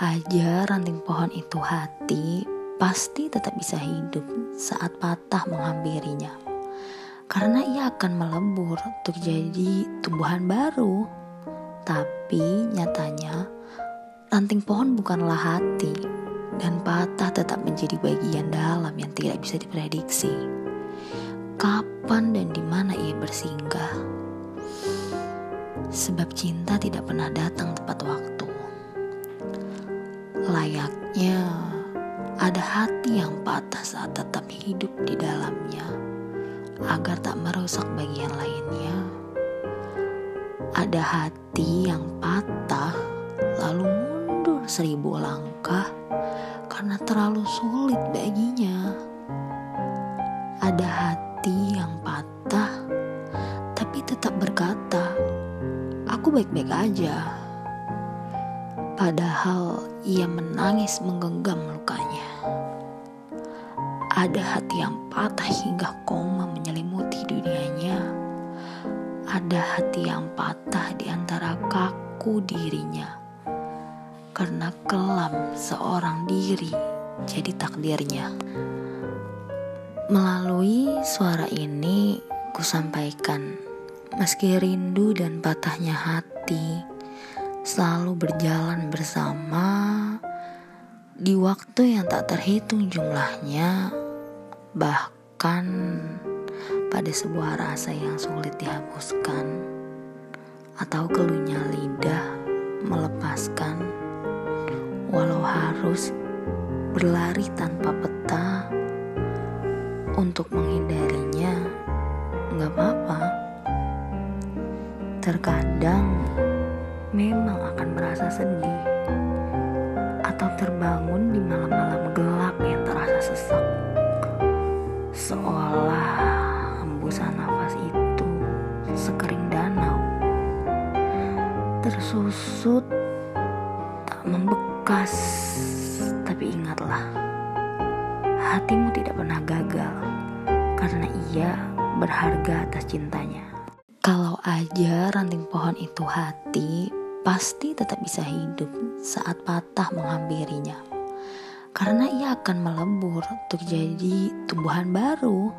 aja ranting pohon itu hati, pasti tetap bisa hidup saat patah menghampirinya. Karena ia akan melebur untuk jadi tumbuhan baru. Tapi nyatanya, ranting pohon bukanlah hati, dan patah tetap menjadi bagian dalam yang tidak bisa diprediksi. Kapan dan di mana ia bersinggah? Sebab cinta tidak pernah datang tepat waktu. Layaknya ada hati yang patah saat tetap hidup di dalamnya agar tak merusak bagian lainnya. Ada hati yang patah lalu mundur seribu langkah karena terlalu sulit baginya. Ada hati yang patah tapi tetap berkata, "Aku baik-baik aja." Padahal ia menangis menggenggam lukanya. Ada hati yang patah hingga koma menyelimuti dunianya. Ada hati yang patah di antara kaku dirinya. Karena kelam seorang diri jadi takdirnya. Melalui suara ini kusampaikan meski rindu dan patahnya hati selalu berjalan bersama di waktu yang tak terhitung jumlahnya, bahkan pada sebuah rasa yang sulit dihapuskan, atau keluhnya lidah melepaskan, walau harus berlari tanpa peta untuk menghindarinya, nggak apa-apa. Terkadang memang akan merasa sedih atau terbangun di malam-malam gelap yang terasa sesak. Seolah hembusan nafas itu sekering danau tersusut tak membekas. Tapi ingatlah hatimu tidak pernah gagal karena ia berharga atas cintanya. Kalau aja ranting pohon itu hati, pasti tetap bisa hidup saat patah menghampirinya. Karena ia akan melebur untuk jadi tumbuhan baru.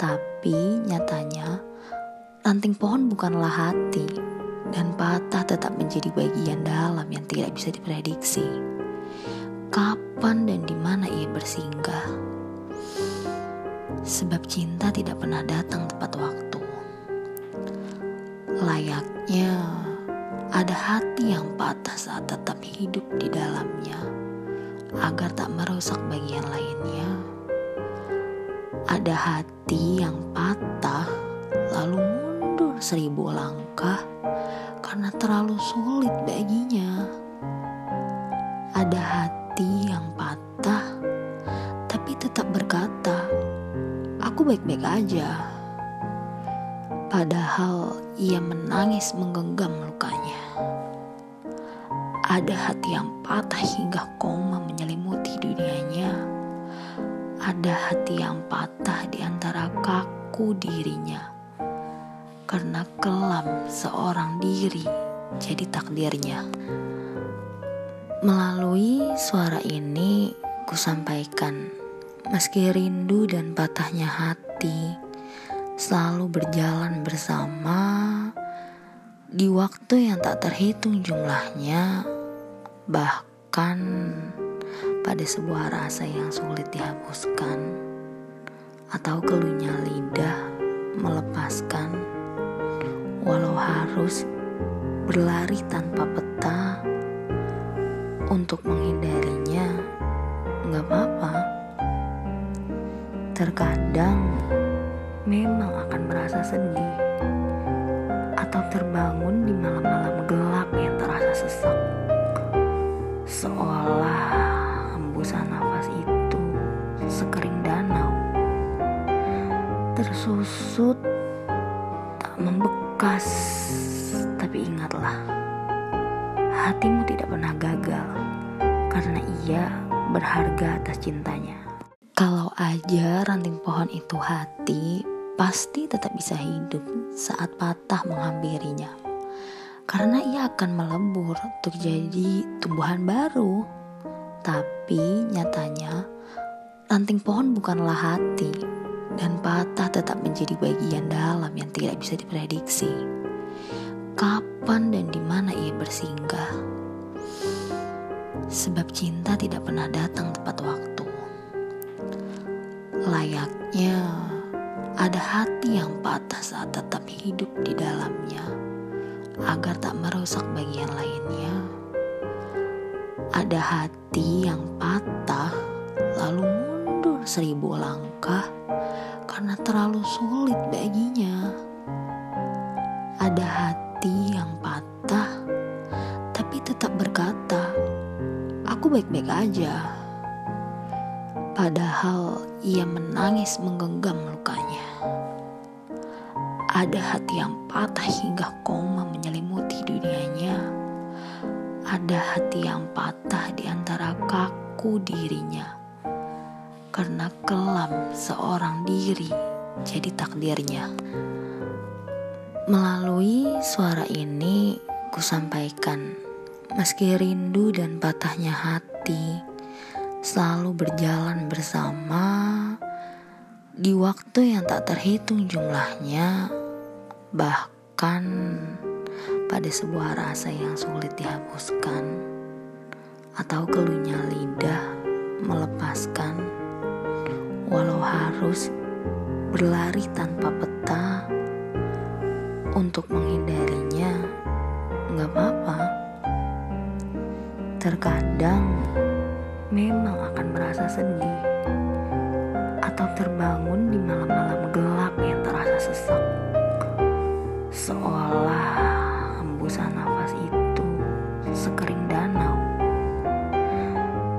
Tapi nyatanya, ranting pohon bukanlah hati, dan patah tetap menjadi bagian dalam yang tidak bisa diprediksi. Kapan dan di mana ia bersinggah? Sebab cinta tidak pernah datang tepat waktu. Layaknya ada hati yang patah saat tetap hidup di dalamnya, agar tak merusak bagian lainnya. Ada hati yang patah, lalu mundur seribu langkah karena terlalu sulit baginya. Ada hati yang patah, tapi tetap berkata, "Aku baik-baik aja." Padahal ia menangis menggenggam lukanya. Ada hati yang patah hingga koma menyelimuti dunianya. Ada hati yang patah di antara kaku dirinya. Karena kelam seorang diri jadi takdirnya. Melalui suara ini kusampaikan meski rindu dan patahnya hati selalu berjalan bersama di waktu yang tak terhitung jumlahnya, bahkan pada sebuah rasa yang sulit dihapuskan, atau keluhnya lidah melepaskan, walau harus berlari tanpa peta untuk menghindarinya, nggak apa-apa. Terkadang memang akan merasa sedih atau terbangun di malam-malam gelap yang terasa sesak. Seolah hembusan nafas itu sekering danau tersusut tak membekas. Tapi ingatlah hatimu tidak pernah gagal karena ia berharga atas cintanya. Kalau aja ranting pohon itu hati, pasti tetap bisa hidup saat patah menghampirinya. karena ia akan melebur untuk jadi tumbuhan baru. Tapi nyatanya, ranting pohon bukanlah hati, dan patah tetap menjadi bagian dalam yang tidak bisa diprediksi. Kapan dan di mana ia bersinggah? Sebab cinta tidak pernah datang tepat waktu. Layaknya ada hati yang patah saat tetap hidup di dalamnya agar tak merusak bagian lainnya. Ada hati yang patah lalu mundur seribu langkah karena terlalu sulit baginya. Ada hati yang patah tapi tetap berkata, "Aku baik-baik aja." Padahal ia menangis menggenggam lukanya. Ada hati yang patah hingga koma menyelimuti dunianya. Ada hati yang patah di antara kaku dirinya. Karena kelam seorang diri jadi takdirnya. Melalui suara ini ku sampaikan meski rindu dan patahnya hati selalu berjalan bersama di waktu yang tak terhitung jumlahnya bahkan pada sebuah rasa yang sulit dihapuskan atau keluhnya lidah melepaskan walau harus berlari tanpa peta untuk menghindarinya nggak apa-apa. Terkadang memang akan merasa sedih atau terbangun di malam-malam gelap yang terasa sesak. Seolah hembusan nafas itu sekering danau.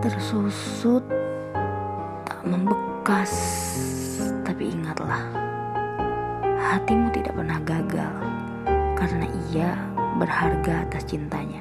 Tersusut tak membekas. Tapi ingatlah hatimu tidak pernah gagal karena ia berharga atas cintanya